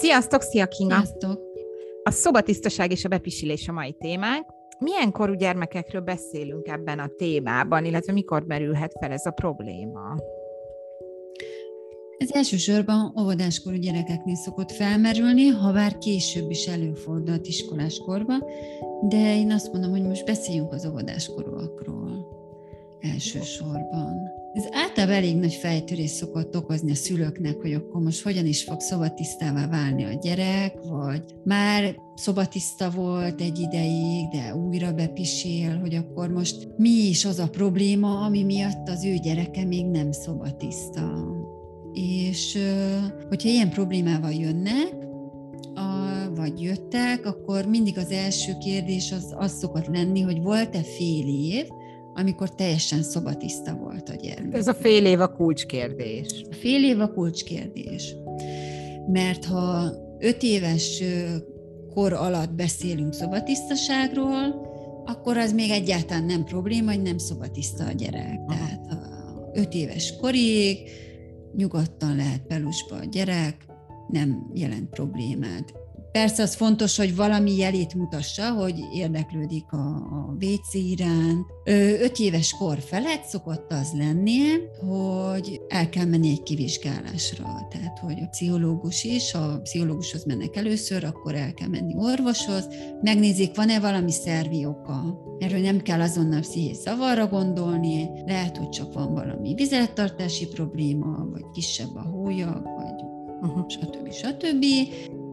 Sziasztok, szia Kinga! Sziasztok! A szobatisztaság és a bepisilés a mai témánk. Milyen korú gyermekekről beszélünk ebben a témában, illetve mikor merülhet fel ez a probléma? Ez elsősorban óvodáskorú gyerekeknél szokott felmerülni, ha bár később is előfordult iskoláskorban, de én azt mondom, hogy most beszéljünk az óvodáskorúakról elsősorban. Ez általában elég nagy fejtörés szokott okozni a szülőknek, hogy akkor most hogyan is fog szobatisztává válni a gyerek, vagy már szobatiszta volt egy ideig, de újra bepisél, hogy akkor most mi is az a probléma, ami miatt az ő gyereke még nem szobatiszta. És hogyha ilyen problémával jönnek, vagy jöttek, akkor mindig az első kérdés az, az szokott lenni, hogy volt-e fél év, amikor teljesen szobatiszta volt a gyermek. Ez a fél év a kulcskérdés. A fél év a kulcskérdés. Mert ha öt éves kor alatt beszélünk szobatisztaságról, akkor az még egyáltalán nem probléma, hogy nem szobatiszta a gyerek. Aha. Tehát ha öt éves korig nyugodtan lehet pelusba a gyerek, nem jelent problémát. Persze az fontos, hogy valami jelét mutassa, hogy érdeklődik a, a WC iránt. Öt éves kor felett szokott az lenni, hogy el kell menni egy kivizsgálásra. Tehát, hogy a pszichológus is, ha a pszichológushoz mennek először, akkor el kell menni orvoshoz, megnézik, van-e valami szervi oka. Erről nem kell azonnal pszichés zavarra gondolni, lehet, hogy csak van valami vizelettartási probléma, vagy kisebb a hólyag, vagy uh-huh. stb. stb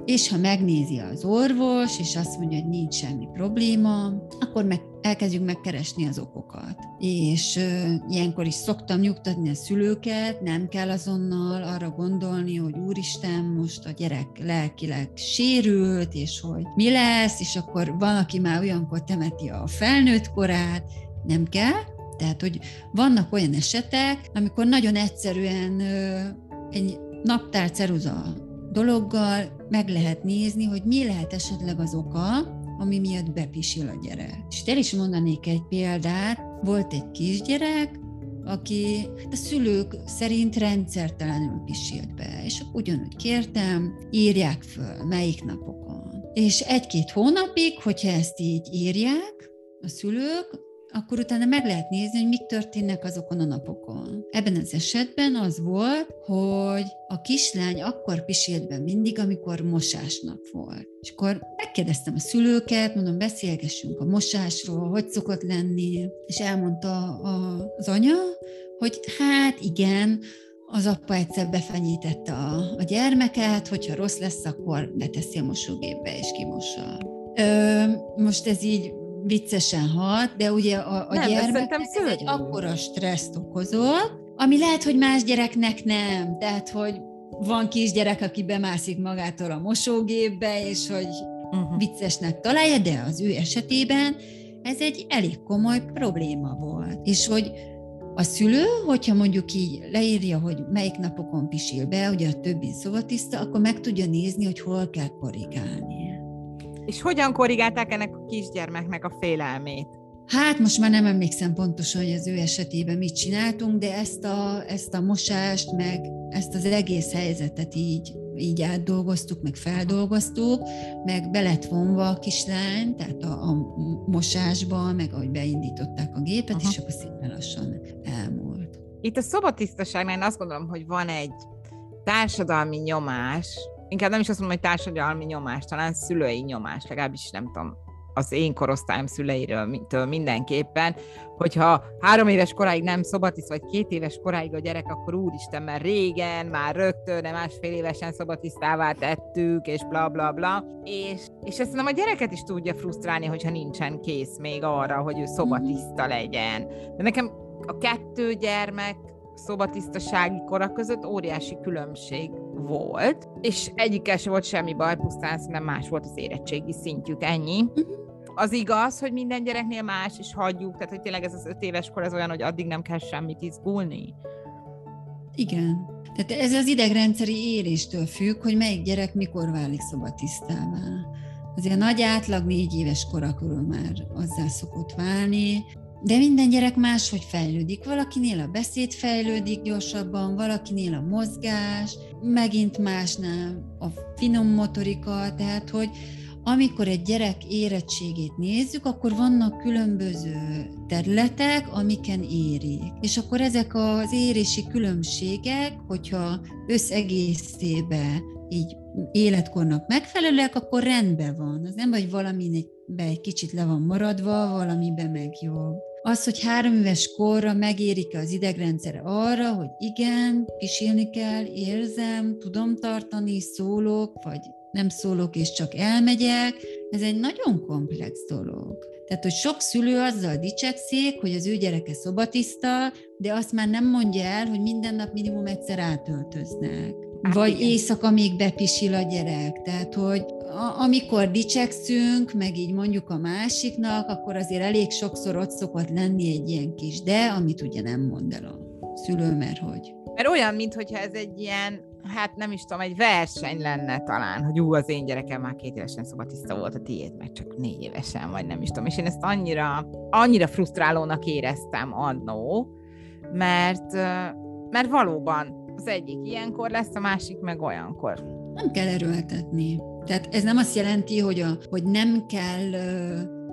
és ha megnézi az orvos, és azt mondja, hogy nincs semmi probléma, akkor meg elkezdjük megkeresni az okokat. És ö, ilyenkor is szoktam nyugtatni a szülőket, nem kell azonnal arra gondolni, hogy úristen, most a gyerek lelkileg sérült, és hogy mi lesz, és akkor van, aki már olyankor temeti a felnőtt korát, nem kell. Tehát, hogy vannak olyan esetek, amikor nagyon egyszerűen ö, egy naptár ceruza dologgal meg lehet nézni, hogy mi lehet esetleg az oka, ami miatt bepisil a gyerek. És el is mondanék egy példát, volt egy kisgyerek, aki hát a szülők szerint rendszertelenül pisilt be, és ugyanúgy kértem, írják föl, melyik napokon. És egy-két hónapig, hogyha ezt így írják, a szülők, akkor utána meg lehet nézni, hogy mik történnek azokon a napokon. Ebben az esetben az volt, hogy a kislány akkor pisilt be mindig, amikor mosásnap volt. És akkor megkérdeztem a szülőket, mondom, beszélgessünk a mosásról, hogy szokott lenni, és elmondta az anya, hogy hát igen, az apa egyszer befenyítette a, a gyermeket, hogyha rossz lesz, akkor beteszi a mosógépbe és kimossa. Ö, most ez így viccesen hat, de ugye a, a gyermek ez egy akkora stresszt okozott, ami lehet, hogy más gyereknek nem. Tehát, hogy van kisgyerek, aki bemászik magától a mosógépbe, és hogy uh-huh. viccesnek találja, de az ő esetében ez egy elég komoly probléma volt. És hogy a szülő, hogyha mondjuk így leírja, hogy melyik napokon pisil be, ugye a többi szobatiszta, akkor meg tudja nézni, hogy hol kell korrigálni. És hogyan korrigálták ennek a kisgyermeknek a félelmét? Hát most már nem emlékszem pontosan, hogy az ő esetében mit csináltunk, de ezt a, ezt a mosást, meg ezt az egész helyzetet így, így átdolgoztuk, meg feldolgoztuk, meg be lett vonva a kislány, tehát a, a mosásba, meg ahogy beindították a gépet, Aha. és akkor szépen lassan elmúlt. Itt a szobatisztaságnál azt gondolom, hogy van egy társadalmi nyomás, inkább nem is azt mondom, hogy társadalmi nyomás, talán szülői nyomás, legalábbis nem tudom, az én korosztályom szüleiről mindenképpen, hogyha három éves koráig nem szobatisz, vagy két éves koráig a gyerek, akkor úristen, mert régen, már rögtön, de másfél évesen szobatisztává tettük, és bla bla bla. És, és ezt nem a gyereket is tudja frusztrálni, hogyha nincsen kész még arra, hogy ő szobatiszta legyen. De nekem a kettő gyermek szobatisztasági kora között óriási különbség volt, és egyikkel sem volt semmi baj, pusztán nem más volt az érettségi szintjük, ennyi. Mhm. Az igaz, hogy minden gyereknél más, és hagyjuk, tehát hogy tényleg ez az öt éves kor, ez olyan, hogy addig nem kell semmit izgulni. Igen. Tehát ez az idegrendszeri éréstől függ, hogy melyik gyerek mikor válik szobatisztává. Azért a nagy átlag négy éves kora körül már azzal szokott válni, De minden gyerek máshogy fejlődik. Valakinél a beszéd fejlődik gyorsabban, valakinél a mozgás, megint másnál a finom motorika, tehát hogy amikor egy gyerek érettségét nézzük, akkor vannak különböző területek, amiken érik. És akkor ezek az érési különbségek, hogyha összegészébe így életkornak megfelelőek, akkor rendben van. Az nem vagy valamiben egy kicsit le van maradva, valamiben meg jobb. Az, hogy három éves korra megérik az idegrendszere arra, hogy igen, pisilni kell, érzem, tudom tartani, szólok, vagy nem szólok és csak elmegyek, ez egy nagyon komplex dolog. Tehát, hogy sok szülő azzal dicsekszik, hogy az ő gyereke szobatiszta, de azt már nem mondja el, hogy minden nap minimum egyszer átöltöznek. Hát Vagy igen. éjszaka még bepisil a gyerek. Tehát, hogy amikor dicsekszünk, meg így mondjuk a másiknak, akkor azért elég sokszor ott szokott lenni egy ilyen kis de, amit ugye nem mond el a szülő, mert hogy. Mert olyan, mintha ez egy ilyen hát nem is tudom, egy verseny lenne talán, hogy ú, az én gyerekem már két évesen szobatiszta volt, a tiéd meg csak négy évesen, vagy nem is tudom. És én ezt annyira, annyira frusztrálónak éreztem annó, mert, mert valóban az egyik ilyenkor lesz, a másik meg olyankor. Nem kell erőltetni. Tehát ez nem azt jelenti, hogy, a, hogy nem kell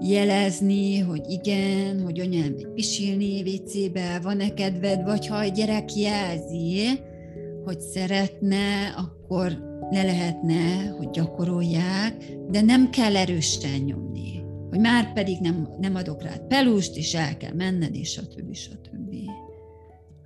jelezni, hogy igen, hogy anya elmegy pisilni WC-be, van-e kedved, vagy ha a gyerek jelzi, hogy szeretne, akkor le lehetne, hogy gyakorolják, de nem kell erősen nyomni. Hogy már pedig nem, nem adok rád pelust, és el kell menned, és a többi, stb.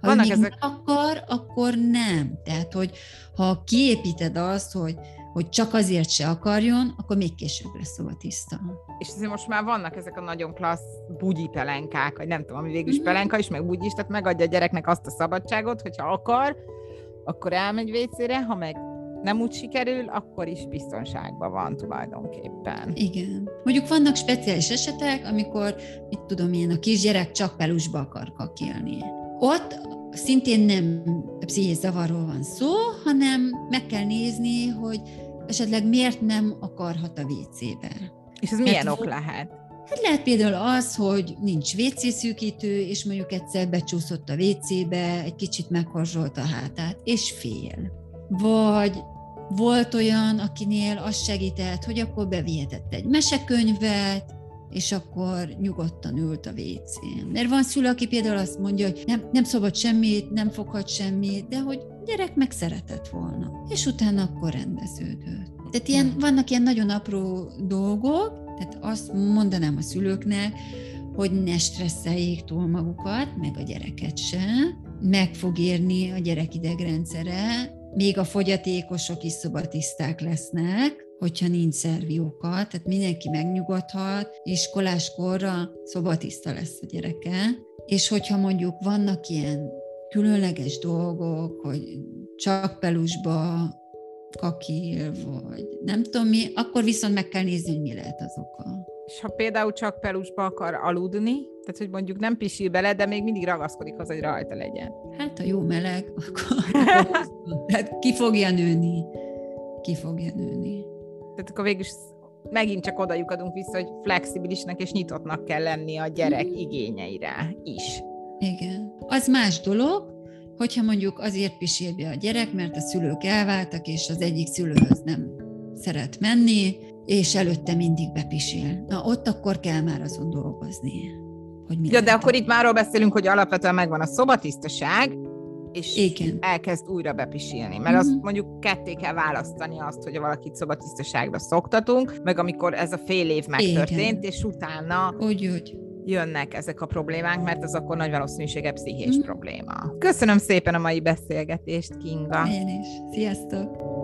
Ha Vannak ezek... akar, akkor nem. Tehát, hogy ha kiépíted azt, hogy, hogy csak azért se akarjon, akkor még később lesz szóval tiszta. És azért most már vannak ezek a nagyon klassz bugyi pelenkák, vagy nem tudom, ami végül is mm-hmm. pelenka is, meg bugyi is, tehát megadja a gyereknek azt a szabadságot, hogyha akar, akkor elmegy vécére, ha meg nem úgy sikerül, akkor is biztonságban van tulajdonképpen. Igen. Mondjuk vannak speciális esetek, amikor, mit tudom én, a kisgyerek csak pelusba akar kakélni. Ott szintén nem pszichés zavarról van szó, hanem meg kell nézni, hogy esetleg miért nem akarhat a WC-be. És ez milyen ok lehet? Hát lehet például az, hogy nincs WC szűkítő, és mondjuk egyszer becsúszott a WC-be, egy kicsit meghorzsolt a hátát, és fél. Vagy volt olyan, akinél az segített, hogy akkor bevihetett egy mesekönyvet, és akkor nyugodtan ült a WC-n. Mert van szülő, aki például azt mondja, hogy nem, nem szabad semmit, nem foghat semmit, de hogy gyerek meg szeretett volna. És utána akkor rendeződött. Tehát ilyen, vannak ilyen nagyon apró dolgok, tehát azt mondanám a szülőknek, hogy ne stresszeljék túl magukat, meg a gyereket se. Meg fog érni a gyerek idegrendszere, még a fogyatékosok is szobatiszták lesznek, hogyha nincs szervióka, tehát mindenki megnyugodhat, iskoláskorra szobatiszta lesz a gyereke, és hogyha mondjuk vannak ilyen különleges dolgok, hogy csak pelusba kakil, vagy nem tudom mi, akkor viszont meg kell nézni, hogy mi lehet az oka. És ha például csak pelusba akar aludni, tehát hogy mondjuk nem pisil bele, de még mindig ragaszkodik hozzá, hogy rajta legyen. Hát a jó meleg, akkor tehát ki fogja nőni. Ki fogja nőni. Tehát akkor végül megint csak oda lyukadunk vissza, hogy flexibilisnek és nyitottnak kell lenni a gyerek mm. igényeire is. Igen. Az más dolog, hogyha mondjuk azért be a gyerek, mert a szülők elváltak, és az egyik szülőhöz nem szeret menni, és előtte mindig bepisil. Na ott akkor kell már azon dolgozni. Hogy mi ja, de akkor itt már beszélünk, hogy alapvetően megvan a szobatisztaság, és Igen. elkezd újra bepisilni. Mert mm-hmm. azt mhm. mondjuk ketté kell választani azt, hogy valakit szobatisztaságba szoktatunk, meg amikor ez a fél év megtörtént, Igen. és utána úgy, úgy jönnek ezek a problémák, mert az akkor nagy valószínűsége pszichés mm. probléma. Köszönöm szépen a mai beszélgetést, Kinga. Én is. Sziasztok!